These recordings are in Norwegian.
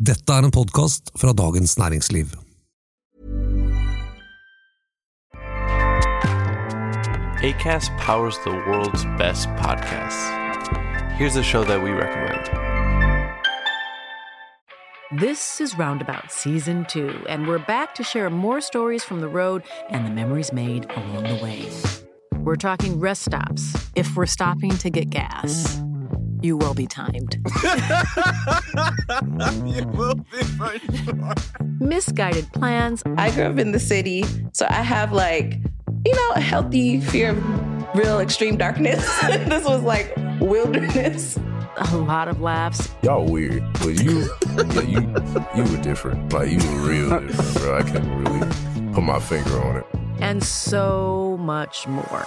Dette er en podkast fra Dagens Næringsliv. ACAST powers the world's best podcasts. Here's a show that we recommend. This is Roundabout Season 2, and we're back to share more stories from the road and the memories made along the way. We're talking rest stops, if we're stopping to get gas. You will be timed. you will be for sure. Misguided plans, I grew up in the city, so I have like, you know, a healthy fear of real extreme darkness. this was like wilderness. a lot of laughs, Y'all weird, but you, yeah, you, you were different. Like you were real different, bro. I can't really put my finger on it. and so much more.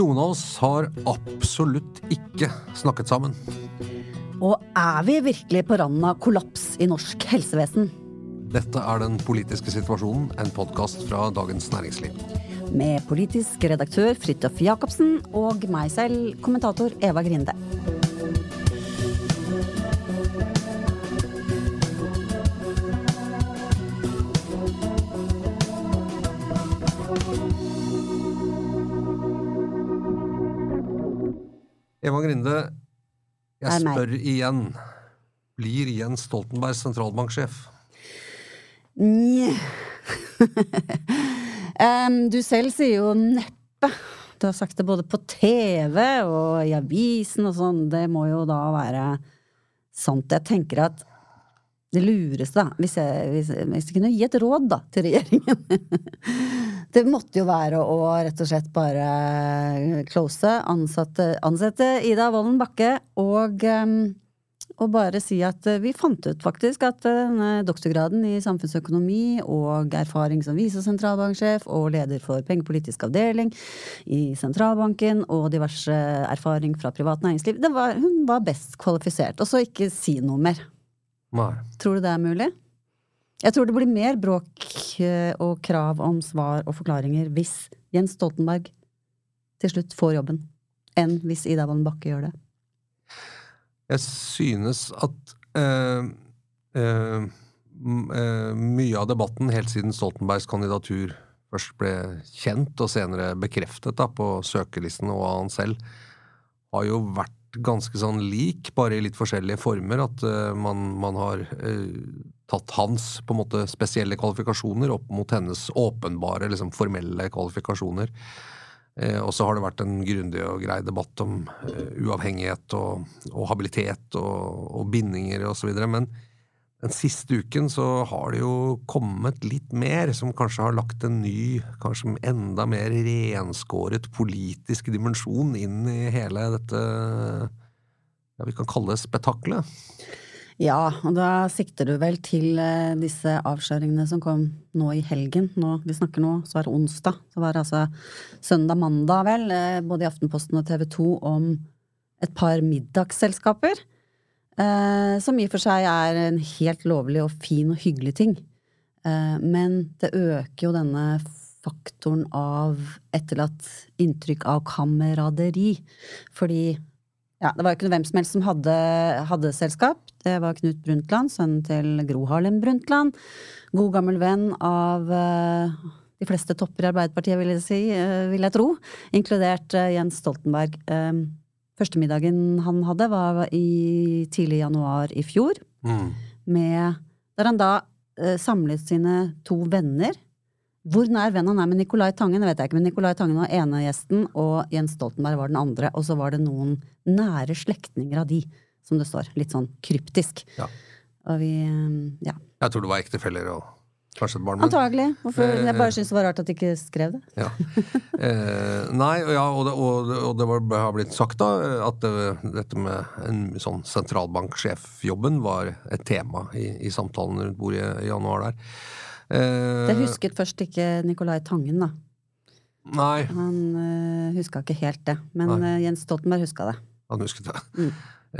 Noen av oss har absolutt ikke snakket sammen. Og er vi virkelig på randen av kollaps i norsk helsevesen? Dette er Den politiske situasjonen, en podkast fra Dagens Næringsliv. Med politisk redaktør Fridtjof Jacobsen og meg selv, kommentator Eva Grinde. Eva Grinde, jeg spør igjen. Blir Jens Stoltenberg sentralbanksjef? Nje. um, du selv sier jo neppe. Du har sagt det både på TV og i avisen og sånn. Det må jo da være sant. Jeg tenker at det lureste, da, hvis jeg, hvis, hvis jeg kunne gi et råd da, til regjeringen Det måtte jo være å rett og slett bare close, ansatte, ansette Ida Vollen Bakke og em, og bare si at eh, vi fant ut faktisk at eh, denne doktorgraden i samfunnsøkonomi og erfaring som visesentralbanksjef og leder for pengepolitisk avdeling i sentralbanken og diverse erfaring fra privat næringsliv, det var, hun var best kvalifisert. Og så ikke si noe mer. Nei. Tror du det er mulig? Jeg tror det blir mer bråk eh, og krav om svar og forklaringer hvis Jens Stoltenberg til slutt får jobben, enn hvis Ida Wolden Bakke gjør det. Jeg synes at eh, eh, eh, mye av debatten helt siden Stoltenbergs kandidatur først ble kjent, og senere bekreftet da, på søkelisten og av han selv, har jo vært ganske sånn lik, bare i litt forskjellige former. At uh, man, man har uh, tatt hans på en måte spesielle kvalifikasjoner opp mot hennes åpenbare, liksom formelle kvalifikasjoner. Uh, og så har det vært en grundig og grei debatt om uavhengighet og, og habilitet og, og bindinger videre. Men den siste uken så har det jo kommet litt mer, som kanskje har lagt en ny, kanskje enda mer renskåret politisk dimensjon inn i hele dette ja, vi kan kalle det spetakkelet. Ja, og da sikter du vel til eh, disse avsløringene som kom nå i helgen. Nå, vi snakker nå, så er det onsdag. Så var det altså søndag-mandag, vel, eh, både i Aftenposten og TV 2 om et par middagsselskaper. Eh, som i og for seg er en helt lovlig og fin og hyggelig ting. Eh, men det øker jo denne faktoren av etterlatt inntrykk av kameraderi. Fordi ja, det var jo ikke hvem som helst som hadde, hadde selskap. Det var Knut Brundtland, sønnen til Gro Harlem Brundtland. God gammel venn av eh, de fleste topper i Arbeiderpartiet, vil jeg si, vil jeg tro. Inkludert Jens Stoltenberg. Eh, første middagen han hadde, var i tidlig januar i fjor. Mm. Med, der han da eh, samlet sine to venner. Hvor nær venn han er med Nicolai Tangen, det vet jeg ikke, men Nicolai Tangen var ene gjesten, og Jens Stoltenberg var den andre. Og så var det noen nære slektninger av de, som det står. Litt sånn kryptisk. Ja. Og vi eh, Ja. Jeg tror det var ektefeller og Kanskje et barn, men Antagelig. Hvorfor? Eh, Jeg bare syns det var rart at de ikke skrev det. ja. eh, Nei, ja, og det, og, det- og det var, har blitt sagt da at det, dette med en sånn sentralbanksjefjobben var et tema i, i samtalen rundt bordet i, januar der. Eh, Det husket først ikke Nicolai Tangen, da. Nei, Han uh, huska ikke helt det. Men eh, Jens Stoltenberg huska det. han husket det. Mm.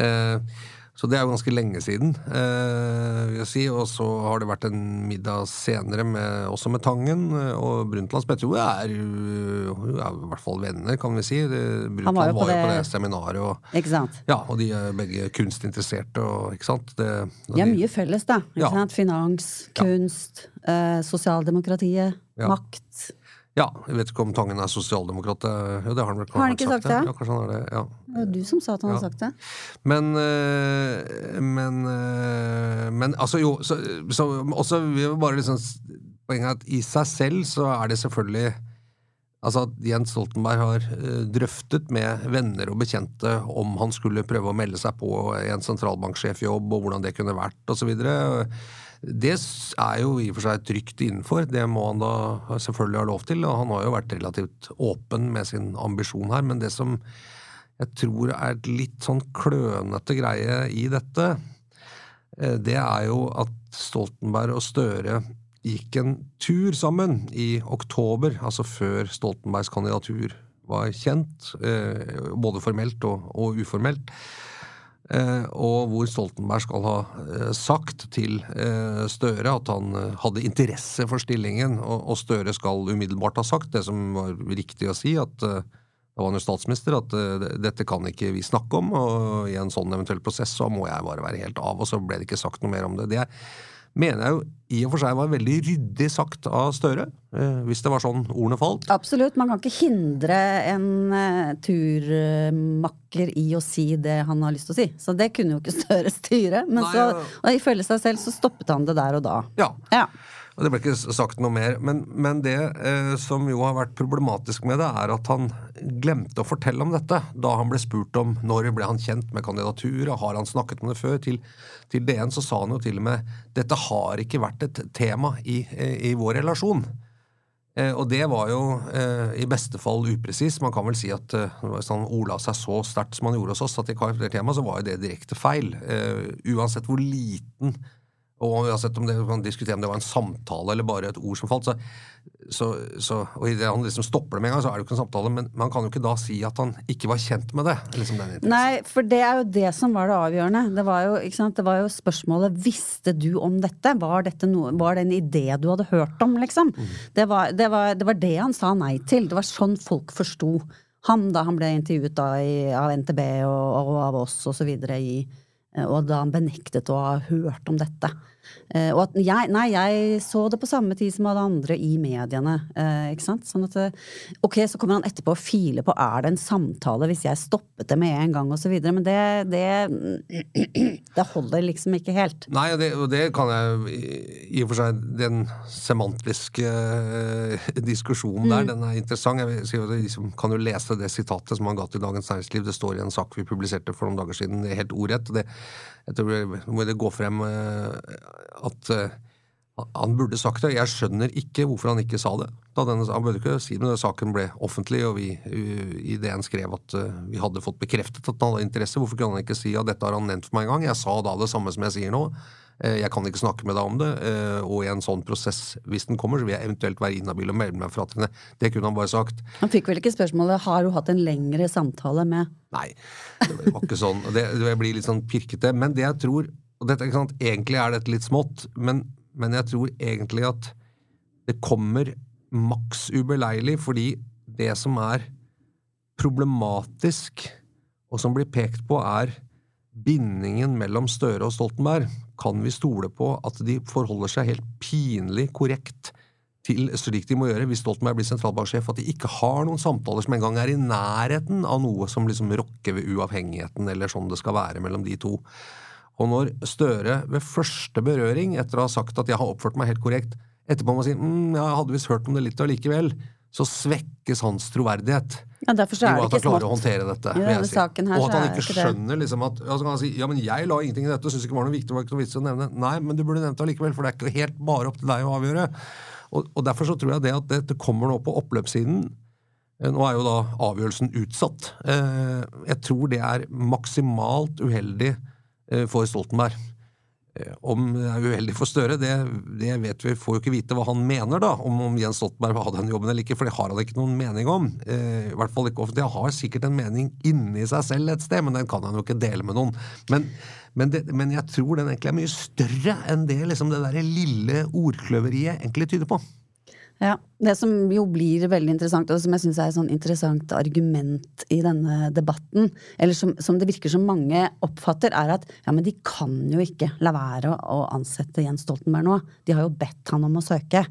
Eh, så det er jo ganske lenge siden, eh, vil jeg si. Og så har det vært en middag senere, med, også med Tangen eh, og Brundtland, jeg er, jo- er i hvert fall venner, kan vi si. Brundtland var var jo på på det, det- seminaret, og, Ikke sant? ja, og de er begge kunstinteresserte, og, ikke sant? Det, De har mye felles, da. Ikke Ja. sant? Finans, kunst, eh, sosialdemokratiet, Ja. makt. Ja, jeg vet ikke om Tangen er sosialdemokrat. eh, Jo, det har han vel Har han ikke sagt det? Ja, kanskje han er det, ja. Det var du som sa at han hadde sagt det. Men øh, Men øh, Men altså, jo så, så også vil bare liksom Poenget er at i seg selv så er det selvfølgelig Altså at Jens Stoltenberg har drøftet med venner og bekjente om han skulle prøve å melde seg på en sentralbanksjefjobb, og hvordan det kunne vært, osv. Det er jo i og for seg trygt innenfor, det må han da selvfølgelig ha lov til. Og han har jo vært relativt åpen med sin ambisjon her, men det som jeg tror er et litt sånn klønete greie i dette, eh, det er jo at Stoltenberg og Støre gikk en tur sammen i oktober, altså før Stoltenbergs kandidatur var kjent, eh, både formelt og, og uformelt. Eh, og hvor Stoltenberg skal ha eh, sagt til eh, Støre at han hadde interesse for stillingen, og, Støre skal umiddelbart ha sagt det som var riktig å si, at da var han jo statsminister, at dette kan ikke vi snakke om, og i en sånn eventuell prosess så må jeg bare være helt av, og så ble det ikke sagt noe mer om det. Det mener jeg jo i og for seg var veldig ryddig sagt av Støre, eh, hvis det var sånn ordene falt. Absolutt. Man kan ikke hindre en uh, turmakker i å si det han har lyst til å si. Så det kunne jo ikke Støre styre. Men Nei, så, ifølge seg selv så stoppet han det der og da. Ja, Ja. Og det ble ikke sagt noe mer. Men, men det eh, som jo har vært problematisk med det, er at han glemte å fortelle om dette da han ble spurt om når ble han kjent med kandidaturet, har han snakket om det før? Til, til DN så sa han jo til og med dette har ikke vært et tema i, eh, i vår relasjon. Eh, og det var jo eh, i beste fall upresis. Man kan vel si at eh, hvis han ola seg så sterkt som han gjorde hos oss, at det tema, så var jo det direkte feil. Eh, uansett hvor liten og uansett om det, man diskuterer om det var en samtale eller bare et ord som falt, så, så, så Og idet han liksom stopper det med en gang, så er det jo ikke en samtale, men man kan jo ikke da si at han ikke var kjent med det. Liksom den. Nei, for det er jo det som var det avgjørende. Det var jo? Det var jo spørsmålet visste du om dette? Var, dette noe, var det en idé du hadde hørt om, liksom? Det, var, det, var, det var det han sa nei til. Det var sånn folk forsto ham da han ble intervjuet da i, av NTB og, og av oss og så videre i og da han benektet å ha hørt om dette. Eh, og at jeg, nei, jeg så det på samme tid som alle andre i mediene. Eh, ikke sant? Sånn at eh, Ok, så kommer han etterpå og filer på er det en samtale hvis jeg stoppet det med en gang, og så videre. Men det, det, det holder liksom ikke helt. Nei, og det, og det kan jeg i- og for seg Den semantiske diskusjonen der, den er interessant. Jeg vil si at kan jo lese det sitatet som han ga til Dagens Næringsliv. Det står i en sak vi publiserte for noen dager siden, helt ordrett. Det, jeg tror det- må det gå frem at eh, han burde sagt det. Jeg skjønner ikke hvorfor han ikke sa det. Da denne, han burde ikke si det men saken ble offentlig, og vi uh, i DN skrev at uh, vi hadde fått bekreftet at han hadde interesse. Hvorfor kunne han ikke si at dette har han nevnt for meg en gang? Jeg sa da det samme som jeg sier nå. Eh, Jeg kan ikke snakke med deg om det, eh, og i en sånn prosess, hvis den kommer, så vil jeg eventuelt være inhabil og melde meg fra til henne. Det kunne han bare sagt. Han fikk vel ikke spørsmålet har du hatt en lengre samtale med Nei, det var ikke sånn. Det, det blir litt sånn pirkete. Men det jeg tror og dette, ikke sant, Egentlig er dette litt smått, men, men jeg tror egentlig at det kommer maks ubeleilig, fordi det som er problematisk, og som blir pekt på, er bindingen mellom Støre og Stoltenberg. Kan vi stole på at de forholder seg helt pinlig korrekt til slik de må gjøre hvis Stoltenberg blir sentralbanksjef, at de ikke har noen samtaler som engang er i nærheten av noe som liksom rokker ved uavhengigheten, eller sånn det skal være mellom de to. Og når Støre ved første berøring, etter å ha sagt at jeg har oppført meg helt korrekt, etterpå må si mm, jeg hadde visst hørt om det litt allikevel, så svekkes hans troverdighet. Ja, derfor så er det at han ikke klarer å håndtere dette. Denne si. her og at han ikke ikke skjønner liksom at ja, kan han si, ja, men jeg la ingenting i dette og syntes ikke var noe viktig. var ikke noe vits å nevne. Nei, men du burde nevnt det allikevel, for det er ikke helt bare opp til deg å avgjøre. Og, og Derfor så tror jeg det at dette kommer nå på oppløpssiden. Eh, Nå er jo da avgjørelsen utsatt. Eh, Jeg tror det er maksimalt uheldig for Stoltenberg. Eh, Om det er uheldig for Støre, det, det vet vi, får jo ikke vite hva han mener da, om, om Jens Stoltenberg vil ha den jobben eller ikke, for det har han ikke noen mening om. Eh, I hvert fall ikke offentlig. Han har sikkert en mening inni seg selv et sted, men den kan han jo ikke dele med noen. Men, men, det, men jeg tror den egentlig er mye større enn det liksom det der lille ordkløveriet egentlig tyder på. Ja, Det som jo blir veldig interessant, og som jeg syns er et sånn interessant argument i denne debatten, eller som, som det virker som mange oppfatter, er at ja, men de kan jo ikke la være å, å ansette Jens Stoltenberg nå. De har jo bedt han om å søke.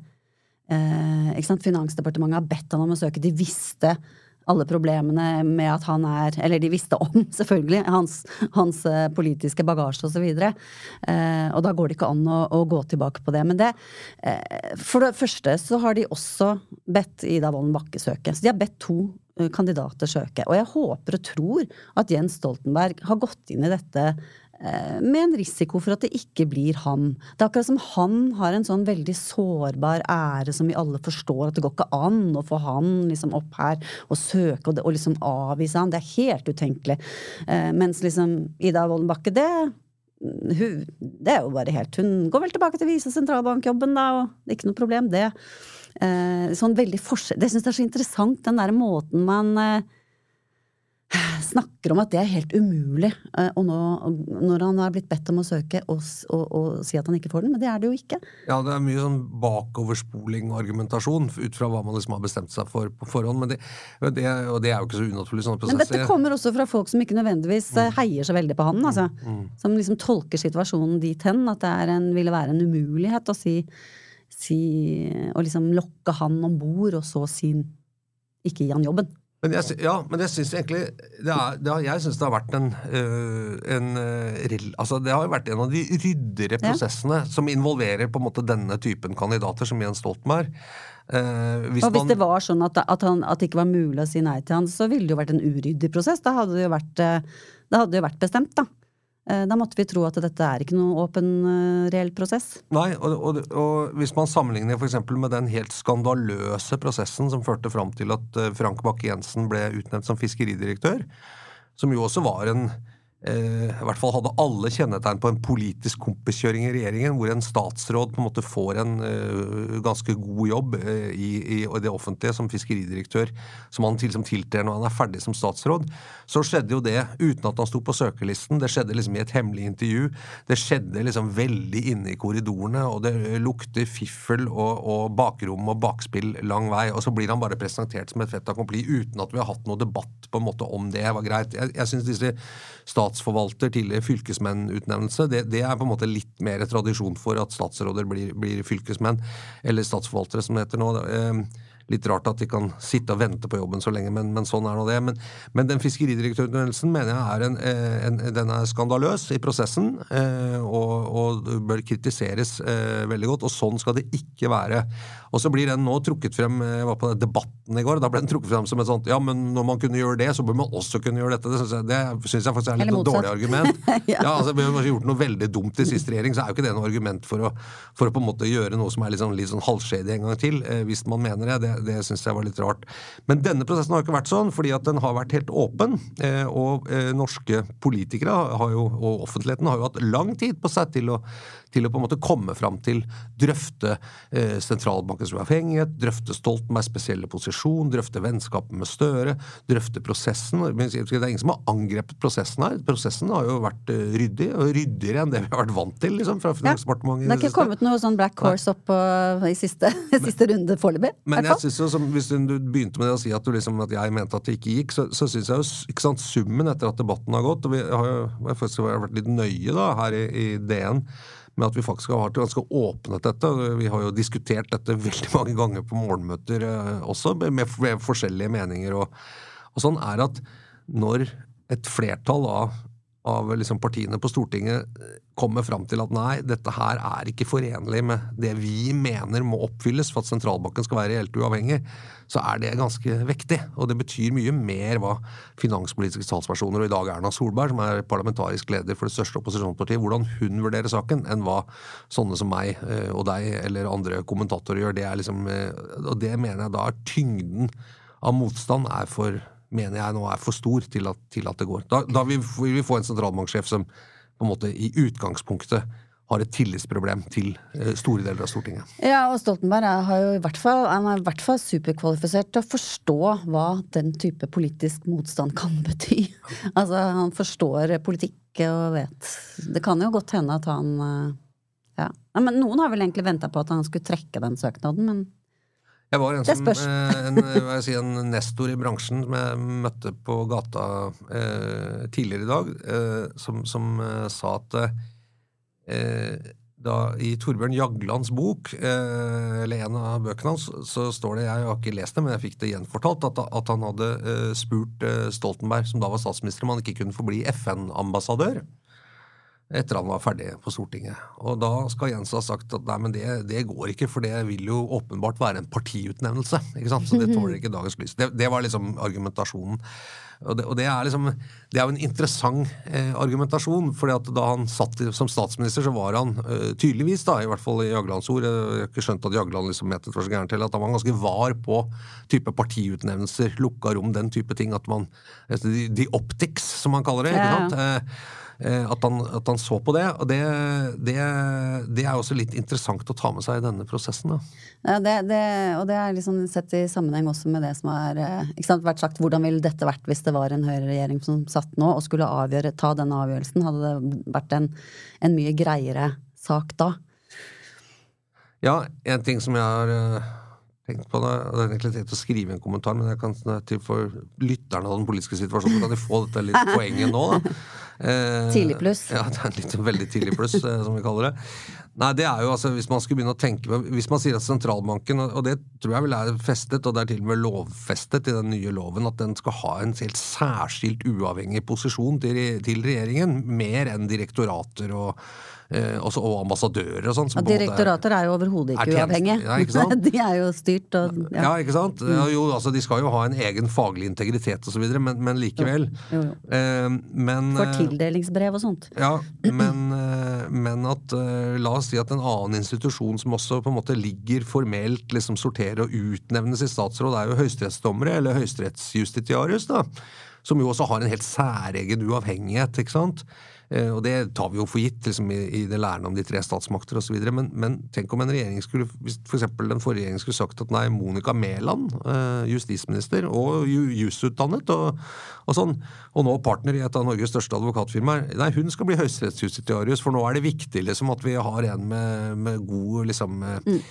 Eh? Finansdepartementet har bedt han om å søke. De visste alle problemene med at han er Eller de visste om, selvfølgelig, hans, hans eh, politiske bagasje osv. Eh, og da går det ikke an å, å gå tilbake på det. Men det eh, For det første så har de også bedt Ida Wolden Bakke søke. Så de har bedt to eh, kandidater søke. Og jeg håper og tror at Jens Stoltenberg har gått inn i dette med en risiko for at det ikke blir han. Det er akkurat som han har en sånn veldig sårbar ære som vi alle forstår, at det går ikke an å få han liksom opp her og søke og, liksom avvise han. Det er helt utenkelig. Eh, mens liksom Ida Woldenbakke, det hun, det er jo bare helt Hun går vel tilbake til vise sentralbankjobben, da, og ikke noe problem, det. Eh, sånn veldig forskjell Det syns jeg er så interessant, den der måten man eh, snakker om at det er helt umulig, eh, og nå, når han har blitt bedt om å søke, og, og, og si at han ikke får den. Men det er det jo ikke. Ja, det er mye sånn bakoverspoling og argumentasjon ut fra hva man liksom har bestemt seg for på forhånd, men det, det, og det er jo ikke så unaturlig sånne prosesser. Men dette kommer også fra folk som ikke nødvendigvis mm. heier så veldig på han. Altså. Som liksom tolker situasjonen dit hen at det en, ville være en umulighet å si, si Å liksom lokke han om bord, og så si ikke gi han jobben. Men jeg, ja, men jeg syns egentlig det er, det har, Jeg syns det har vært en, øh, en øh, Altså, det har jo vært en av de ryddigere Ja. prosessene som involverer på en måte denne typen kandidater, som Jens Stoltenberg. Eh, hvis og hvis man- det var sånn at, at, han, at det ikke var mulig å si nei til han, så ville det jo vært en uryddig prosess. Da hadde det jo vært, det da hadde det jo vært bestemt, da. Eh, Da måtte vi tro at dette er ikke noe åpen, eh, reell prosess. Nei, og, og, og hvis man sammenligner eksempel med den helt skandaløse prosessen som førte fram til at eh, Frank Bakke-Jensen ble utnevnt som fiskeridirektør, som jo også var en i hvert fall hadde alle kjennetegn på en politisk kompiskjøring i regjeringen, hvor en statsråd på en måte får en eh, ganske god jobb eh, i, i det offentlige som fiskeridirektør, som han til, som tiltrer når han er ferdig som statsråd. Så skjedde jo det uten at han sto på søkerlisten. Det skjedde liksom i et hemmelig intervju. Det skjedde liksom veldig inne i korridorene, og det lukter fiffel og, og bakrom og bakspill lang vei. Og så blir han bare presentert som et fait accompli uten at vi har hatt noe debatt på en måte om det var greit. Jeg, jeg synes disse statsforvalter, tidligere fylkesmennutnevnelse, det, det er på en måte litt mer tradisjon for at statsråder blir, blir fylkesmenn, eller statsforvaltere som det heter nå. Eh, Litt rart at de kan sitte og vente på jobben så lenge, men, men sånn er nå det. Men, men den fiskeridirektørutnevnelsen mener jeg er en, eh, en, den er skandaløs i prosessen, eh, og, og bør kritiseres eh, veldig godt. Og sånn skal det ikke være. Og så blir den nå trukket frem Jeg var på den debatten i går, da ble den trukket frem som et sånt Ja, men når man kunne gjøre det, så bør man også kunne gjøre dette. Det syns jeg, det synes jeg faktisk er litt et dårlig argument. Ja. ja, altså, Vi har gjort noe veldig dumt i siste regjering, så er jo ikke det noe argument for å, for å på en måte gjøre noe som er litt sånn, litt sånn halvskjedig en gang til, hvis man mener det. Det, det syns jeg var litt rart. Men denne prosessen har ikke vært sånn, fordi at den har vært helt åpen. Eh, og eh, norske politikere har jo, og offentligheten har jo hatt lang tid på seg til å, til å på en måte komme fram til drøfte eh, sentralbankens uavhengighet, drøfte Stoltenbergs spesielle posisjon, drøfte vennskapet med Støre, drøfte prosessen. Men Det er ingen som har angrepet prosessen her. Prosessen har jo vært eh, ryddig, og ryddigere enn det vi har vært vant til liksom, fra. Finansdepartementet. Ja, Det har ikke kommet noe sånn black horse opp uh, i siste, siste runde foreløpig. Men jeg synes jo, som, hvis du begynte med det å si at, du liksom, at jeg mente at det ikke gikk, så, så syns jeg jo ikke sant, summen etter at debatten har gått og Vi har jo faktisk vært litt nøye da, her i, i DN med at vi faktisk har vært ganske åpnet dette. Vi har jo diskutert dette veldig mange ganger på morgenmøter eh, også, med, med forskjellige meninger. Og, og sånn er at når et flertall av av liksom partiene på Stortinget kommer fram til at nei, dette her er ikke forenlig med det vi mener må oppfylles for at sentralbanken skal være reelt uavhengig, så er det ganske vektig. Og det betyr mye mer hva finanspolitiske talspersoner, og i dag Erna Solberg, som er parlamentarisk leder for det største opposisjonspartiet, hvordan hun vurderer saken, enn hva sånne som meg eh, og deg eller andre kommentatorer gjør. Det er liksom, eh, og det mener jeg da er tyngden av motstand er for mener jeg nå er for stor til at, til at det går. Da, da vil, vi få en sentralbanksjef som på en måte i utgangspunktet har et tillitsproblem til eh, store deler av Stortinget. Ja, og Stoltenberg er, jo i hvert fall, er i hvert fall superkvalifisert til å forstå hva den type politisk motstand kan bety. altså, han forstår politikk og vet Det kan jo godt hende at han eh, ja. ja men noen har vel egentlig venta på at han skulle trekke den søknaden, men jeg var en, som, eh, en, jeg si, en nestor i bransjen som jeg møtte på gata eh, tidligere i dag, eh, som, som eh, sa at eh, da i Torbjørn Jaglands bok, eh, eller en av bøkene hans, så står det, jeg har ikke lest det, men jeg fikk det gjenfortalt, at, at han hadde eh, spurt eh, Stoltenberg, som da var statsminister, om han ikke kunne få bli FN-ambassadør etter han var ferdig på Stortinget. Og da skal Jens ha sagt at nei, men det, det går ikke, for det vil jo åpenbart være en partiutnevnelse. ikke sant? Så det tåler ikke dagens lys. Det, det var liksom argumentasjonen. Og det, og det er liksom, det er jo en interessant eh, argumentasjon, fordi at da han satt som statsminister, så var han eh, tydeligvis, da, i hvert fall i Jaglands ord, jeg har ikke skjønt at Jagland liksom mente det var så gærent heller, at han var ganske var på type partiutnevnelser, lukka rom, den type ting. at man, De, de optics, som man kaller det. ikke Ja, ja. Eh, Eh, At han, at han så på det. Og det, det, det er også litt interessant å ta med seg i denne prosessen. Da. Ja, det, det, og det er liksom sett i sammenheng også med det som har eh, vært sagt. Hvordan ville dette vært hvis det var en høyreregjering som satt nå og skulle avgjøre, ta denne avgjørelsen? Hadde det vært en, en mye greiere sak da? Ja, en ting som jeg har eh, tenkt på det. det er egentlig tenkt å skrive en kommentar, men jeg kan til for lytterne av den politiske situasjonen kan de få dette litt poenget nå. da. Eh, Tidlig pluss. Ja, det er litt veldig tidlig pluss, eh, som vi kaller det. Nei, det er jo altså, Hvis man skulle begynne å tenke hvis man sier at sentralbanken, og det tror jeg vel er festet, og det er til og med lovfestet i den nye loven, at den skal ha en helt særskilt uavhengig posisjon til, til regjeringen, mer enn direktorater og, også, og ambassadører og sånn. Ja, er- direktorater er jo overhodet Er ikke uavhengige. Ja, ikke? De er jo styrt og ja. ja. ikke sant? Ja, jo, altså, de skal jo ha en egen faglig integritet osv., men, men likevel. Jo, jo. Eh, men, For eh, tildelingsbrev og sånt. ja, men, eh, men at eh, La oss si at en annen institusjon som også på en måte ligger formelt liksom sorterer og utnevnes i statsråd, er jo høyesterettsdommere, eller høyesterettsjustitiarius, da. Som jo også har en helt særegen uavhengighet, ikke sant. Eh, og det tar vi jo for gitt liksom, i, det lærende om de tre statsmakter osv. Men, men tenk om en regjering skulle hvis eksempel den forrige regjeringen skulle sagt at nei, Monica Mæland, eh, justisminister og ju- jusutdannet og, og sånn, og nå partner i et av Norges største advokatfirmaer, nei, hun skal bli høyesterettsjustitiarius, for nå er det viktig liksom at vi har en med, med god liksom eh,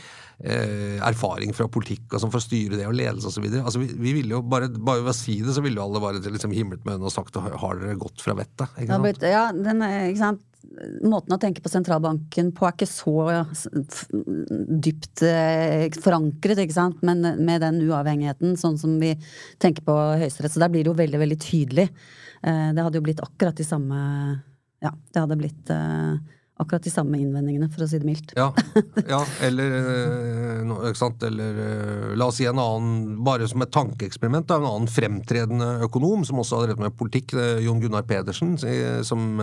eh, erfaring fra politikk og sånn for å styre det og ledelse osv. Altså, vi, vi ville jo bare, bare ved å si det, så ville jo alle bare liksom himlet med øynene og sagt har dere gått fra vettet? Ikke sant? blitt, ja, den, er- ikke sant? Måten å tenke på sentralbanken på er ikke så dypt eh, forankret, ikke sant? men med den uavhengigheten, sånn som vi tenker på Høyesterett. Så der blir det jo veldig, veldig tydelig. Eh, Det hadde jo blitt akkurat de samme Ja, det hadde blitt eh, akkurat de samme innvendingene, for å si det mildt. Ja, ja eller eh? Eller eh, la oss si en annen, bare som et tankeeksperiment, en annen fremtredende økonom som også har drevet med politikk, eh, Jon Gunnar Pedersen, som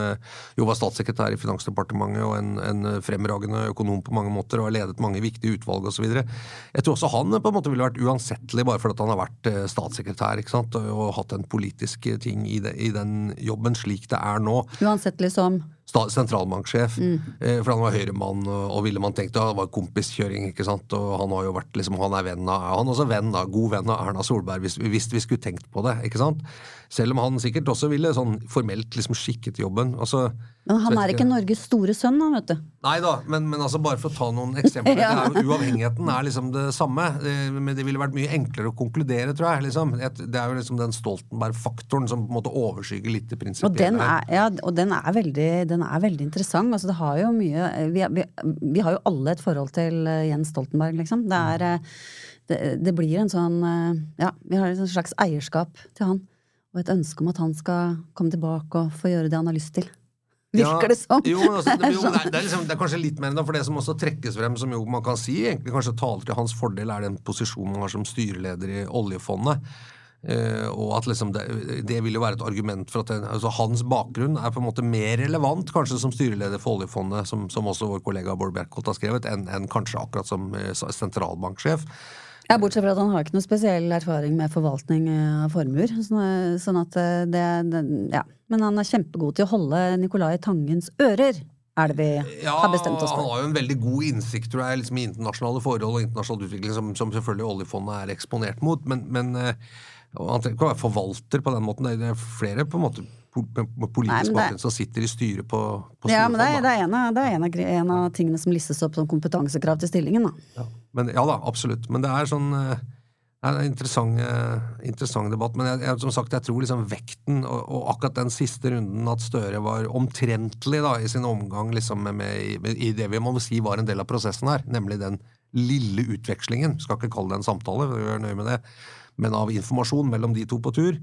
jo var statssekretær i Finansdepartementet og en, en fremragende økonom på mange måter og har ledet mange viktige utvalg osv. Jeg tror også han på en måte ville vært uansettelig bare fordi han har vært statssekretær ikke sant? Og, hatt en politisk ting i, det, i den jobben slik det er nå Uansettelig som sentralbanksjef. Mm. Eh, for han var høyremann, og, ville man tenkt ja, det var kompiskjøring, ikke sant. Og han har jo vært liksom, han er venn av Han er også venn av, god venn av Erna Solberg, hvis, hvis vi skulle tenkt på det, ikke sant. Selv om han sikkert også ville sånn formelt liksom skikket jobben. Altså, Men han er ikke Norges store sønn, da, vet du. Nei da, men, men altså bare for å ta noen eksempler. Ja. det er jo, uavhengigheten er liksom det samme. Eh, Men det ville vært mye enklere å konkludere, tror jeg. Liksom. Det er jo liksom den Stoltenberg-faktoren som på en måte overskygger litt det Og den er, ja, og den er, veldig, den er veldig interessant. Altså, det har jo mye vi, vi, vi har jo alle et forhold til eh, Jens Stoltenberg, liksom. Det, er, eh, det, det blir en sånn Ja, vi har et slags eierskap til han. og et ønske om at han skal komme tilbake og få gjøre det han har lyst til. Virker det som. Jo, altså, det, jo, det, er, det, er liksom, det, er, kanskje litt mer enn det, for det som også trekkes frem, som jo man kan si egentlig kanskje taler til hans fordel, er den posisjonen han har som styreleder i oljefondet. Uh, og at liksom det, det, vil jo være et argument for at den, altså hans bakgrunn er på en måte mer relevant kanskje som styreleder for oljefondet, som, som også vår kollega Bård Bjerkholt har skrevet, enn en kanskje akkurat som uh, sentralbanksjef. Ja, Bortsett fra at han har ikke noe spesiell erfaring med forvaltning av formuer. Sånn, at det, det, Ja. Men han er kjempegod til å holde Nicolai Tangens ører. Er det vi ja, har bestemt oss for? Han har jo en veldig god innsikt tror jeg, liksom, i internasjonale forhold og internasjonal utvikling, som, som selvfølgelig oljefondet er eksponert mot. Men, men han trenger ikke å være forvalter på den måten. Det er flere på en måte politisk bakgrunn som sitter i styret på, på Ja, men det er, det er, en, av, det er en, av, en, av, tingene som listes opp som kompetansekrav til stillingen, da. Ja, men, ja da, absolutt. Men det er sånn eh, det er en interessant, eh, interessant debatt. Men jeg, jeg, som sagt, jeg tror liksom vekten, og, og, akkurat den siste runden, at Støre var omtrentlig da, i sin omgang liksom med, med, i det vi må si var en del av prosessen her, nemlig den lille utvekslingen. Skal ikke kalle det en samtale, vi er nøye med det, men av informasjon mellom de to på tur.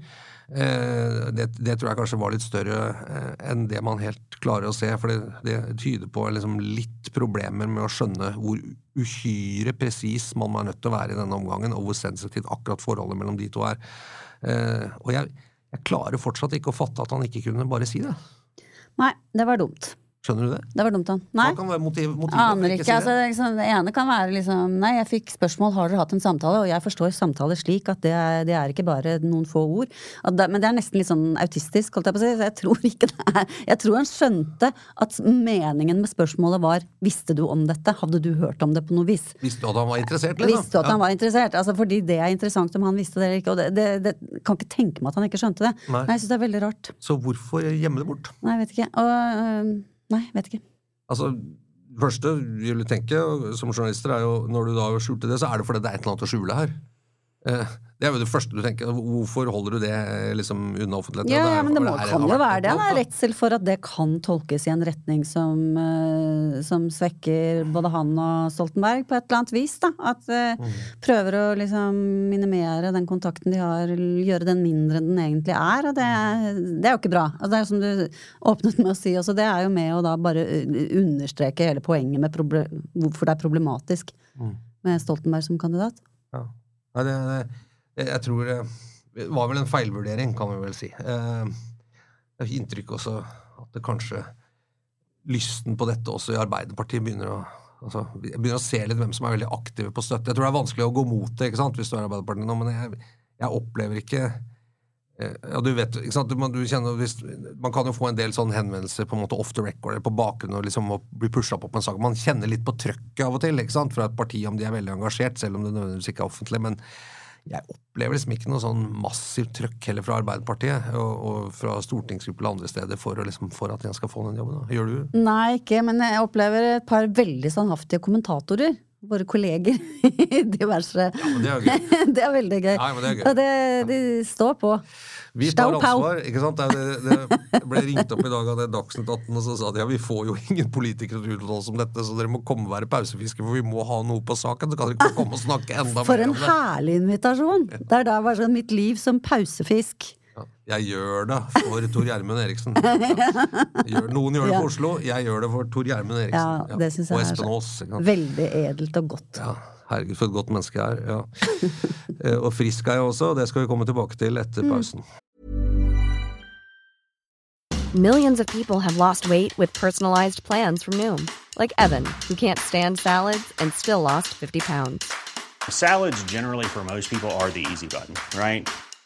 Eh, det, det, tror jeg kanskje var litt større eh, enn det man helt klarer å se. For det, det tyder på liksom litt problemer med å skjønne hvor uhyre presis man er nødt til å være i denne omgangen, og hvor sensitivt akkurat forholdet mellom de to er. Eh, og jeg, jeg klarer fortsatt ikke å fatte at han ikke kunne bare si det. Nei, det var dumt. Skjønner du det? Det var dumt, av Nei. Hva kan være motiv, motivet Aner ikke. ikke si det? Altså, det, ene kan være liksom Nei, jeg fikk spørsmål har dere hatt en samtale, og jeg forstår samtaler slik at det er, det er ikke bare noen få ord. Det, men det er nesten litt sånn autistisk, holdt jeg på å si. Så jeg tror ikke det er Jeg tror han skjønte at meningen med spørsmålet var Visste du om dette? Hadde du hørt om det på noe vis? Visste du at han var interessert? Liksom? Visste du at ja. han var interessert? Altså fordi det er interessant om han visste det eller ikke. Og det, det, kan ikke tenke meg at han ikke skjønte det. Nei, nei jeg syns det er veldig rart. Så hvorfor gjemme det bort? Nei, jeg vet ikke. Og, øh, nei, vet ikke. Altså, det første vi vil tenke som journalister, er jo når du da skjulte det, så er det fordi det er et eller annet å skjule her. Eh, det er jo det første du tenker. Hvorfor holder du det liksom unna offentligheten? Ja, ja, men det må, kan jo være det. En redsel for at det kan tolkes i en retning som, uh, som svekker både han og Stoltenberg på et eller annet vis. da. At mm. Prøver å liksom minimere den kontakten de har, gjøre den mindre enn den egentlig er. Og det, det er jo ikke bra. Altså, det er jo som du åpnet med å si også, det er jo med å da bare understreke hele poenget med hvorfor det er problematisk mm. med Stoltenberg som kandidat. Ja. Nei, det, det, jeg tror det var vel en feilvurdering, kan vi vel si. Eh, jeg har inntrykk også at det kanskje lysten på dette også i Arbeiderpartiet begynner å altså, begynner å se litt hvem som er veldig aktive på støtte. Jeg tror det er vanskelig å gå mot det ikke sant, hvis du er Arbeiderpartiet nå, men jeg, jeg opplever ikke eh, ja, du vet, ikke sant? Man, kjenner, hvis, man kan jo få en del sånne henvendelser på en måte off the record på bakgrunn og liksom bli pusha på på en sak. Man kjenner litt på trøkket av og til ikke sant? fra et parti om de er veldig engasjert, selv om det nødvendigvis ikke er offentlig. men jeg opplever liksom ikke noe sånn massivt trøkk heller fra Arbeiderpartiet og, og fra stortingsgrupper og andre steder for, liksom, for at jeg skal få den jobben. Da. Gjør du? Nei, ikke, men jeg opplever et par veldig standhaftige kommentatorer. Våre kolleger i diverse Ja, det er det er veldig gøy. Ja, det er gøy. Og det, de står på. Vi tar ansvar. ikke sant? Det, det, ble ringt opp i dag av Dagsnytt 18 og så sa de ja, vi får jo ingen politikere til å uttale oss om dette, så dere må komme og være pausefiskere, for vi må ha noe på saken. Så kan dere ikke komme og snakke enda For en herlig invitasjon! Det er da bare sånn mitt liv som pausefisk. Jeg gjør det for Tor Gjermund Eriksen. Noen gjør det for Oslo, jeg gjør det for Tor Gjermund Eriksen. Ja, det synes jeg og Espen Aas. Veldig edelt og godt. Ja, Herregud, for et godt menneske jeg er. Ja. Eh, og frisk er jeg også, og det skal vi komme tilbake til etter mm. pausen. Millions of people have lost weight with personalized plans from Noom. Like Evan, who can't stand salads and still lost 50 pounds. Salads generally for most people are the easy button, right?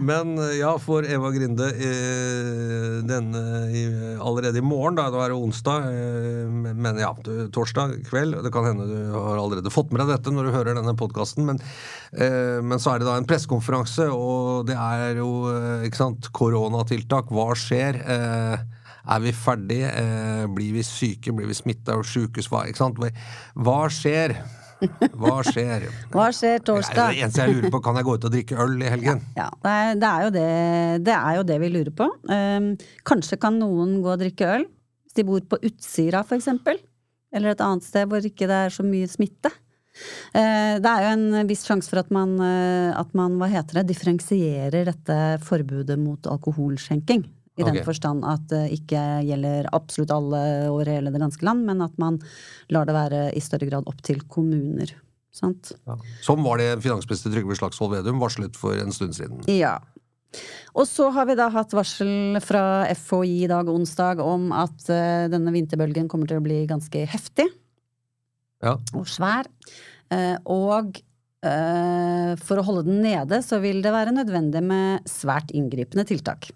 Men eh, ja, for Eva Grinde eh, denne, allerede i morgen, da, da er det onsdag, eh, men ja, torsdag kveld Det kan hende du har allerede fått med deg dette når du hører denne podkasten, men, eh, men så er det da en pressekonferanse, og det er jo eh, ikke sant, koronatiltak. Hva skjer? Eh, er vi ferdige? Blir vi syke? Blir vi smitta av sjukehus? Hva. Hva skjer? Hva skjer? Hva skjer torsdag? Det eneste jeg lurer på, kan jeg gå ut og drikke øl i helgen? Ja, det er, det, er jo det, det er jo det vi lurer på. Um, kanskje kan noen gå og drikke øl, hvis de bor på Utsira for eksempel. Eller et annet sted hvor ikke det er så mye smitte. Uh, det er jo en viss sjanse for at man, uh, at man hva heter det, differensierer dette forbudet mot alkoholskjenking. I den Ok. forstand at det ikke gjelder absolutt alle over hele det ganske land, men at man lar det være i større grad opp til kommuner. Sant? Som var det finansminister Trygve Slagsvold Vedum varslet for en stund siden. Ja. Og så har vi da hatt varsel fra FHI i dag onsdag om at eh, denne vinterbølgen kommer til å bli ganske heftig Ja. og svær. Eh, og eh, for å holde den nede, så vil det være nødvendig med svært inngripende tiltak.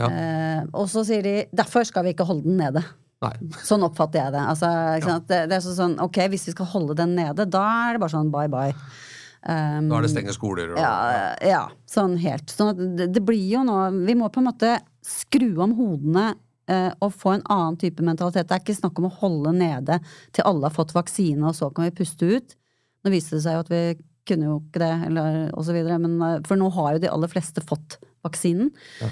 Ja. Eh, og så sier de derfor skal vi ikke holde den nede. Nei. Sånn oppfatter jeg det. Altså, sant? Det, det er sånn, ok, Hvis vi skal holde den nede, da er det bare sånn bye bye. Um, Da er det stenge skoler og ja, ja, sånn helt. Sånn at det, det blir jo nå Vi må på en måte skru om hodene eh, og få en annen type mentalitet. Det er ikke snakk om å holde nede til alle har fått vaksine, og så kan vi puste ut. Nå viste det seg jo at vi kunne jo ikke det, eller og så videre. Men, eh, for nå har jo de aller fleste fått vaksinen. Ja.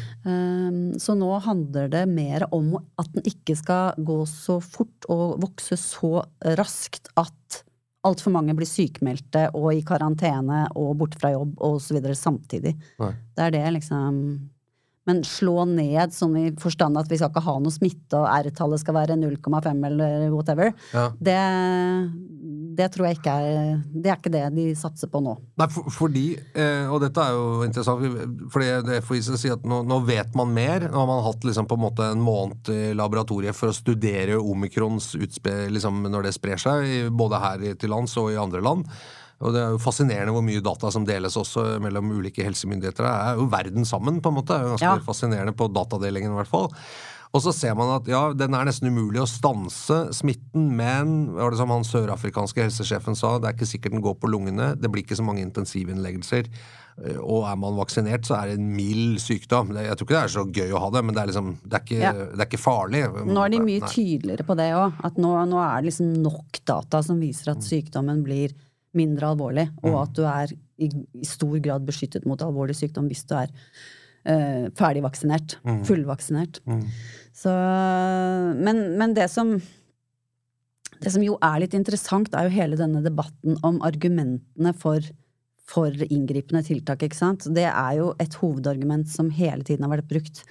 så nå handler det mer om at den ikke skal gå så fort og vokse så raskt at altfor mange blir sykemeldte og i karantene og borte fra jobb videre samtidig. Nei. Det er det liksom Men slå ned sånn i forstand at vi skal ikke ha noe smitte og R-tallet skal være 0,5 eller whatever, Ja. det, det tror jeg ikke er Det er ikke det de satser på nå. Nei, for, fordi, eh, og dette er jo interessant, for fordi det FHI skal si at nå, nå vet man mer. Nå har man hatt liksom på en måte en måned i laboratoriet for å studere omikrons utspill, liksom når det sprer seg, både her til lands og i andre land. Og det er jo fascinerende hvor mye data som deles også mellom ulike helsemyndigheter. Det er jo verden sammen, på en måte. Det er jo ganske Ja. fascinerende på datadelingen, i hvert fall. Og så ser man at ja, den er nesten umulig å stanse smitten, men var det som han sørafrikanske helsesjefen sa, det er ikke sikkert den går på lungene, det blir ikke så mange intensivinnleggelser. eh, Og er man vaksinert, så er det en mild sykdom. Jeg tror ikke det er så gøy å ha det, men det er liksom, det er ikke, Ja. det er ikke farlig. Nå er de mye Nei. tydeligere på det òg. At nå, nå er det liksom nok data som viser at sykdommen blir mindre alvorlig, og at du er i, i stor grad beskyttet mot alvorlig sykdom hvis du er uh, ferdigvaksinert. Mm. Fullvaksinert. Mm. Så men, men det som Det som jo er litt interessant, er jo hele denne debatten om argumentene for, for inngripende tiltak, ikke sant. Det er jo et hovedargument som hele tiden har vært brukt,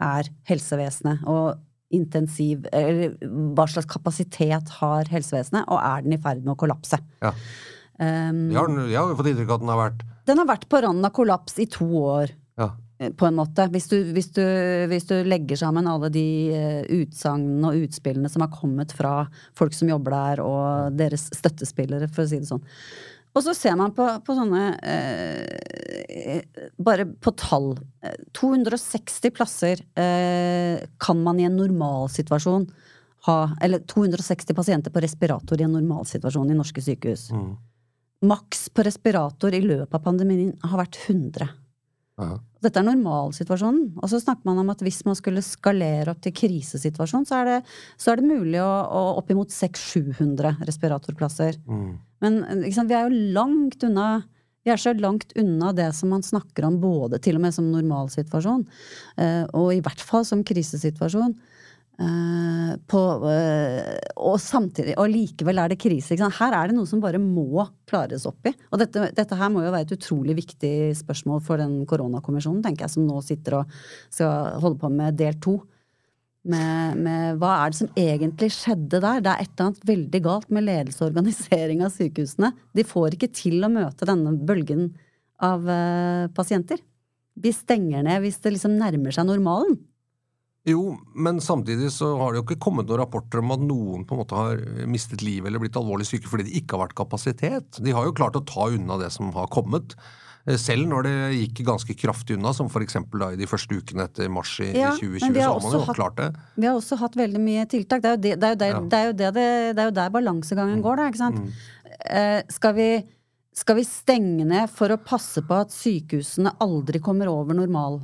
er helsevesenet. Og intensiv Eller hva slags kapasitet har helsevesenet, og er den i ferd med å kollapse? Ja. Um, Jeg har, jeg har fått inntrykk av at den har vært den har vært på randen av kollaps i to år ja. eh, på en måte. Hvis du, hvis du, hvis du legger sammen alle de uh, utsagnene og utspillene som har kommet fra folk som jobber der, og deres støttespillere, for å si det sånn. Og så ser man på, på sånne eh, Bare på tall. Eh, 260 plasser eh, kan man i en normalsituasjon ha Eller 260 pasienter på respirator i en normalsituasjon i norske sykehus. Mm. Maks på respirator i løpet av pandemien har vært 100. Aha. Dette er normalsituasjonen. Og så snakker man om at hvis man skulle skalere opp til krisesituasjon, så er det, så er det mulig å, å oppimot 600-700 respiratorplasser. Mm. Men sant, vi er jo langt unna vi er så langt unna det som man snakker om både til og med som normalsituasjon, eh, og i hvert fall som krisesituasjon. Eh, på, eh, og samtidig, og likevel er det krise. Her er det noe som bare må klares opp i. Og dette, dette her må jo være et utrolig viktig spørsmål for den koronakommisjonen, tenker jeg, som nå sitter og skal holde på med del to. Med, med, hva er det som egentlig skjedde der? Det er et eller annet veldig galt med ledelse og organisering av sykehusene. De får ikke til å møte denne bølgen av uh, pasienter. De stenger ned hvis det liksom nærmer seg normalen. Jo, men samtidig så har det jo ikke kommet noen rapporter om at noen på en måte har mistet livet eller blitt alvorlig syke fordi det ikke har vært kapasitet. De har jo klart å ta unna det som har kommet. Eh, selv når det gikk ganske kraftig unna, som f.eks. i de første ukene etter mars i, ja, 2020, så har man jo hatt, klart det. Vi har også hatt veldig mye tiltak. Det er jo, det, det er jo, der, ja. det er jo, det, det er jo der balansegangen mm. går, da, ikke sant. Mm. Eh, skal, vi, skal vi stenge ned for å passe på at sykehusene aldri kommer over normal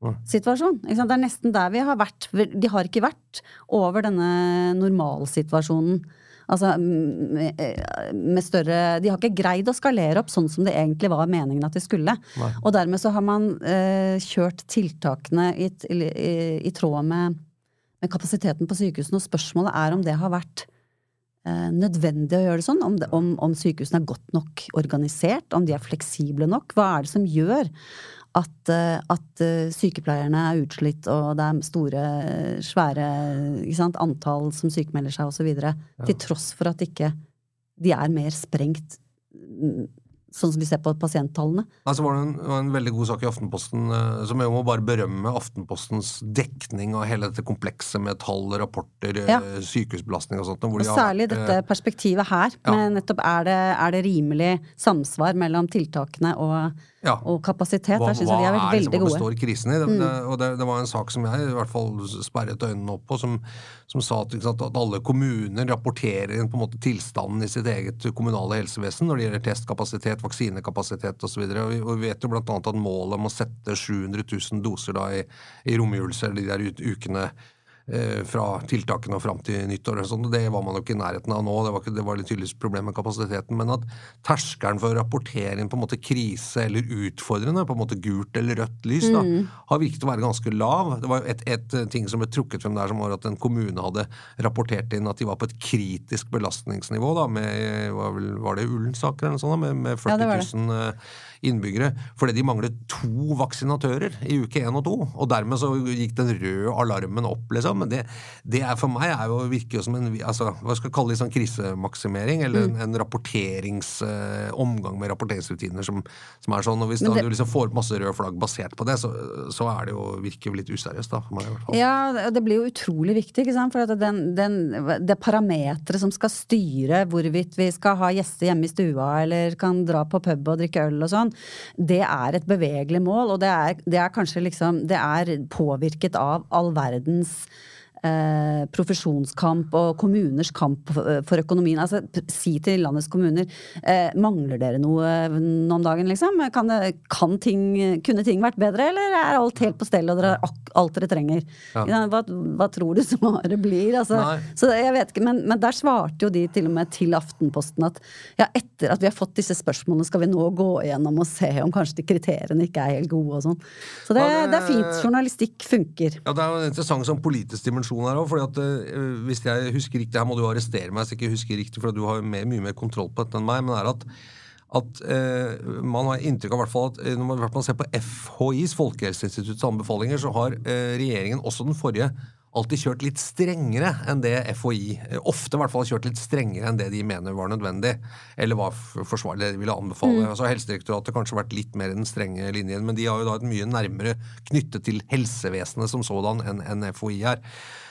situasjon. Det er nesten der vi har vært. De har ikke vært over denne normalsituasjonen. Altså med større De har ikke greid å skalere opp sånn som det egentlig var meningen at de skulle. Nei. Og dermed så har man eh, kjørt tiltakene i, i, i tråd med, med, kapasiteten på sykehusene, og spørsmålet er om det har vært eh, nødvendig å gjøre det sånn. Om, det, om, om sykehusene er godt nok organisert, om de er fleksible nok. Hva er det som gjør at, eh, at, eh, sykepleierne er utslitt, og det er store, svære sant, antall som sykemelder seg, osv. Ja. Til tross for at ikke de er mer sprengt mm, sånn som vi ser på pasienttallene. Altså var det en, var en veldig god sak i Aftenposten, uh, som jeg må bare berømme Aftenpostens dekning av hele dette komplekset med tall, rapporter, ja. sykehusbelastning og sånt. og særlig har, dette perspektivet her, ja. med nettopp er det, er det rimelig samsvar mellom tiltakene og ja. Og kapasitet, hva, der syns jeg de har vært veldig gode. Hva består krisen i? Det, mm. det, og det, det, var en sak som jeg i hvert fall sperret øynene opp på, som, som sa at, sant, at, alle kommuner rapporterer på en måte tilstanden i sitt eget kommunale helsevesen når det gjelder testkapasitet, vaksinekapasitet osv. Og, og, og vi vet jo bl.a. at målet om å sette 700 000 doser da i, i romjulelse, eller de der ukene fra tiltakene og fram til nyttår. og sånt, Det var man jo ikke i nærheten av nå. Det var, ikke, det var litt tydeligvis problem med kapasiteten. Men at terskelen for å rapportere inn på en måte krise eller utfordrende, på en måte gult eller rødt lys, da, mm. har virket å være ganske lav. Det var et, et, ting som ble trukket frem der, som var at en kommune hadde rapportert inn at de var på et kritisk belastningsnivå da, med var, vel, var det Ullensaker eller noe sånt, med, med 40 000 ja. Eh, innbyggere fordi de manglet to vaksinatører i uke én og to. Og dermed så gikk den røde alarmen opp, liksom. Men det, det er for meg er jo, virker jo som en altså, hva skal jeg kalle det, sånn krisemaksimering, eller en, mm. en rapporterings, uh, omgang med rapporteringsrutiner som, som er sånn. Og hvis det, da, du liksom får opp masse røde flagg basert på det, så, så er det jo, virker jo litt useriøst, da, for meg i hvert fall. Ja, det blir jo utrolig viktig, ikke sant. For at den, den, det parameteret som skal styre hvorvidt vi skal ha gjester hjemme i stua, eller kan dra på pub og drikke øl og sånn, det er et bevegelig mål, og det er, det er kanskje liksom Det er påvirket av all verdens eh, profesjonskamp og kommuners kamp for økonomien. Altså, si til landets kommuner eh, mangler dere noe nå om dagen, liksom? Kan, det, kan ting, kunne ting vært bedre, eller er alt helt på stell og dere har alt dere trenger? Ja. Hva, hva, tror du svaret blir? Altså, så jeg vet ikke, men, men, der svarte jo de til og med til Aftenposten at ja, etter at vi har fått disse spørsmålene, skal vi nå gå igjennom og se om kanskje de kriteriene ikke er helt gode og sånn. Så det, ja, det, det, er fint. Journalistikk funker. Ja, det er jo en interessant sånn politisk dimensjon diskusjon her òg. uh, Hvis jeg husker riktig, her må du arrestere meg hvis jeg ikke husker riktig, for du har mer, mye mer kontroll på dette enn meg. men det er at at eh, man har inntrykk av hvert fall at eh, når man, man ser på FHIs, Folkehelseinstituttets anbefalinger, så har eh, regjeringen, også den forrige, alltid kjørt litt strengere enn det FHI eh, Ofte i hvert fall kjørt litt strengere enn det de mener var nødvendig, eller var forsvarlig, det de ville anbefale. Mm. Altså Helsedirektoratet kanskje vært litt mer i den strenge linjen, men de har jo da et mye nærmere knyttet til helsevesenet som sådan enn en FHI er.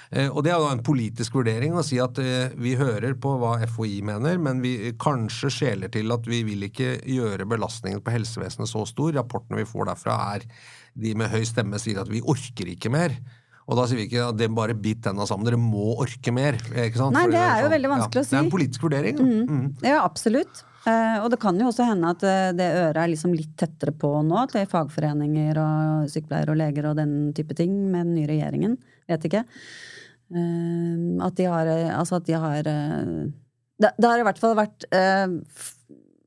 Eh, og Det er da en politisk vurdering å si at eh, vi hører på hva FHI mener, men vi kanskje skjeler til at vi vil ikke gjøre belastningen på helsevesenet så stor. Rapportene vi får derfra er de med høy stemme sier at vi orker ikke mer. Og da sier vi ikke at det bare bit tenna sammen, dere må orke mer. ikke sant? Nei, det er jo sånn, veldig vanskelig ja, å si. Det er en politisk vurdering. Mm. Mm. Ja, absolutt. Uh, og det kan jo også hende at uh, det øret er liksom litt tettere på nå til fagforeninger og sykepleiere og leger og den type ting med den nye regjeringen. Vet ikke. Uh, at de har Altså at de har det, det, har i hvert fall vært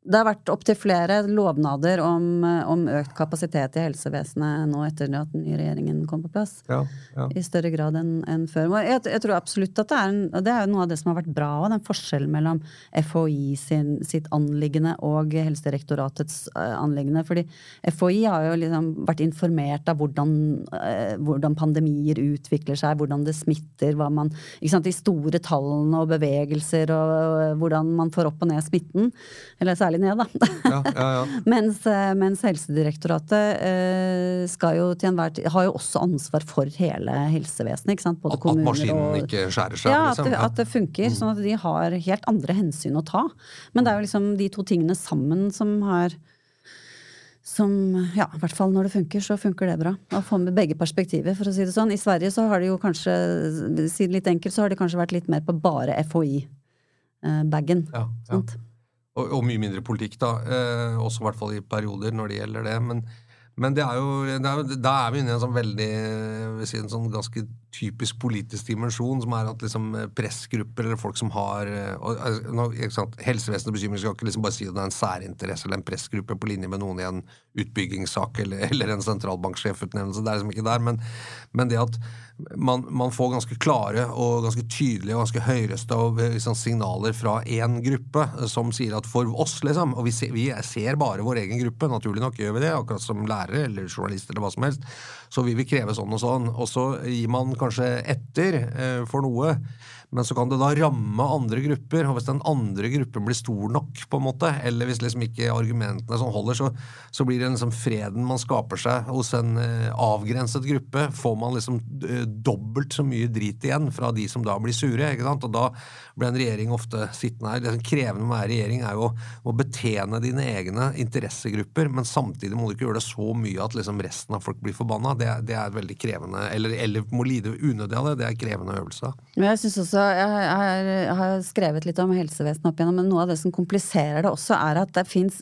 det har vært opptil flere lovnader om, eh, om, økt kapasitet i helsevesenet nå etter at den nye regjeringen kom på plass. Ja, ja. I større grad enn en før. Jeg, jeg, tror absolutt at det er, en, det er noe av det som har vært bra òg, den forskjellen mellom FHI sin, sitt anliggende og Helsedirektoratets uh, anliggende. Fordi FHI har jo liksom vært informert av hvordan, uh, hvordan, pandemier utvikler seg, hvordan det smitter, hva man ikke sant, De store tallene og bevegelser og, og hvordan man får opp og ned smitten. Eller særlig ned, da. Ja, ja, ja. mens, eh, mens, Helsedirektoratet eh, skal jo til enhver tid Har jo også ansvar for hele helsevesenet. ikke sant? Både at, at maskinen og, ikke skjærer seg? Ja, liksom. at, det, at det funker. Mm. Sånn at de har helt andre hensyn å ta. Men det er jo liksom de to tingene sammen som har som, ja, i hvert fall når det funker, så funker det bra. Å få med begge perspektiver, for å si det sånn. I Sverige så har det jo kanskje, si det litt enkelt, så har det kanskje vært litt mer på bare FHI-bagen. Eh, ja, ja. Og, og, mye mindre politikk, da. Eh, også i hvert fall i perioder når det gjelder det. Men, men det er jo, det er, da er vi inne i en sånn veldig si, en sånn ganske typisk politisk dimensjon, som er at liksom pressgrupper eller folk som har noe, ikke sant, og bekymring skal ikke liksom bare si at det er en særinteresse eller en pressgruppe på linje med noen i en utbyggingssak eller, eller en sentralbanksjefutnevnelse. Det er liksom ikke der. Men, men det at man, man, får ganske klare og ganske tydelige og ganske høyrøsta liksom, signaler fra én gruppe som sier at for oss, liksom, og vi ser, vi ser, bare vår egen gruppe, naturlig nok gjør vi det, akkurat som lærere eller journalister eller hva som helst, så vil vi kreve sånn og sånn. Og så gir man kanskje etter eh, for noe. Men så kan det da ramme andre grupper, og hvis den andre gruppen blir stor nok, på en måte, eller hvis liksom ikke argumentene sånn holder, så, så blir det liksom freden man skaper seg hos en eh, avgrenset gruppe, får man liksom eh, dobbelt så mye drit igjen fra de som da blir sure. ikke sant? Og da blir en regjering ofte sittende her. Det som krevende med å være regjering er jo å betjene dine egne interessegrupper, men samtidig må du ikke gjøre det så mye at liksom resten av folk blir forbanna. Det, det er veldig krevende, eller, eller må lide unødig av det. Det er krevende øvelse. Jeg synes også jeg har, skrevet litt om helsevesenet opp igjennom, men noe av det som kompliserer det også, er at det fins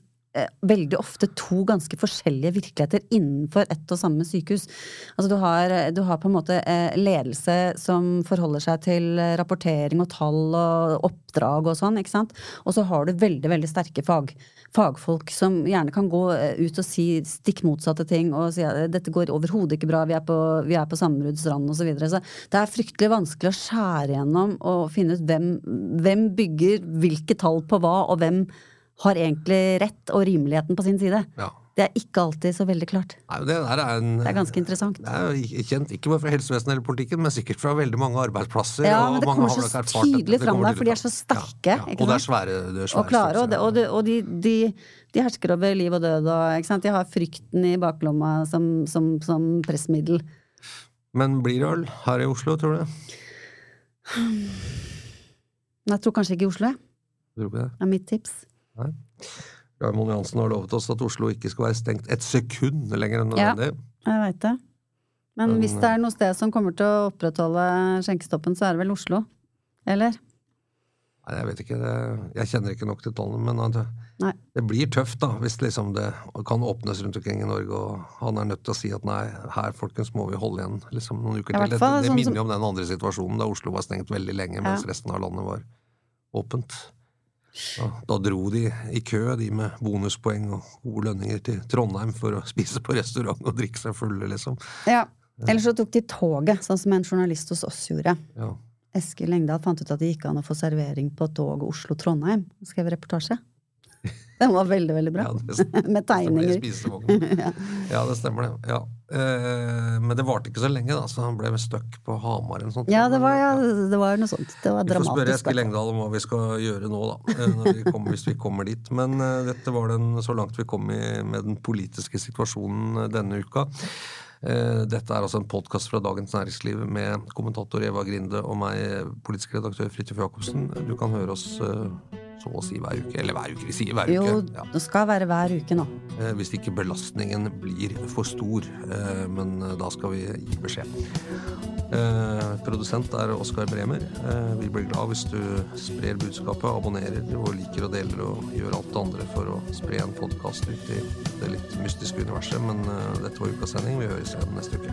veldig ofte to ganske forskjellige virkeligheter innenfor ett og samme sykehus. Altså du har, du har, på en måte eh, ledelse som forholder seg til rapportering og tall og oppdrag og sånn, ikke sant. Og så har du veldig, veldig sterke fag, fagfolk som gjerne kan gå eh, ut og si stikk motsatte ting og si at dette går overhodet ikke bra, vi er på, vi er på sammenbruddsrand osv. Så, videre. så det er fryktelig vanskelig å skjære gjennom og finne ut hvem, hvem bygger hvilke tall på hva, og hvem har egentlig rett og rimeligheten på sin side. Ja. Det er ikke alltid så veldig klart. Nei, det, er en, det, er ganske interessant. Det er kjent ikke bare fra helsevesenet eller politikken, men sikkert fra veldig mange arbeidsplasser. Ja, men det kommer så tydelig fram der, for de er så sterke. Ja, ja. Og det er svære, det er svære Og klare, og, det, og, og de, de, de, hersker over liv og død, og de har frykten i baklomma som, som, som pressmiddel. Men blir det øl her i Oslo, tror du? Jeg tror kanskje ikke i Oslo. Tror ikke det? er mitt tips. Nei. Raymond Johansen har lovet oss at Oslo ikke skal være stengt et sekund lenger enn nødvendig. Ja, jeg veit det. Men, Men hvis det er noe sted som kommer til å opprettholde skjenkestoppen, så er det vel Oslo? Eller? Nei, jeg vet ikke. Det, jeg kjenner ikke nok til tallene. Men det, det, blir tøft, da, hvis liksom det kan åpnes rundt omkring i Norge, og han er nødt til å si at nei, her folkens må vi holde igjen liksom, noen uker til. Det, det sånn minner jo om den andre situasjonen da Oslo var stengt veldig lenge, mens ja. resten av landet var åpent. Da, dro de i kø, de med bonuspoeng og gode lønninger, til Trondheim for å spise på restaurant og drikke seg fulle, liksom. Ja. Eller så tok de toget, sånn som en journalist hos oss gjorde. Ja. Eskil Engdahl fant ut at det gikk an å få servering på toget Oslo-Trondheim. Skrev reportasje. Den var veldig, veldig bra. Ja, Med tegninger. ja, det stemmer det. Ja. Eh, men det varte ikke så lenge, da, så han ble stuck på Hamar sånt. Ja, det var, ja, det var noe sånt. Det var dramatisk. Vi får spørre Eskil Engdahl om hva vi skal gjøre nå, da. Eh, vi kommer, hvis vi kommer dit. Men uh, dette var den, så langt vi kom i, med den politiske situasjonen denne uka. Uh, dette er altså en podkast fra Dagens Næringsliv med kommentator Eva Grinde og meg, politisk redaktør Fridtjof Jacobsen. Du kan høre oss uh, så å si hver uke. Eller hver uke, vi sier hver jo, uke. Jo, ja. det skal være hver uke nå. Eh, hvis ikke belastningen blir for stor. Eh, men eh, da skal vi gi beskjed. Eh, produsent er Oskar Bremer. Vi blir glad hvis du sprer budskapet, abonnerer og liker og deler og gjør alt det andre for å spre en podkast ut i det litt mystiske universet. Men dette var ukas sending. Vi høres igjen neste uke.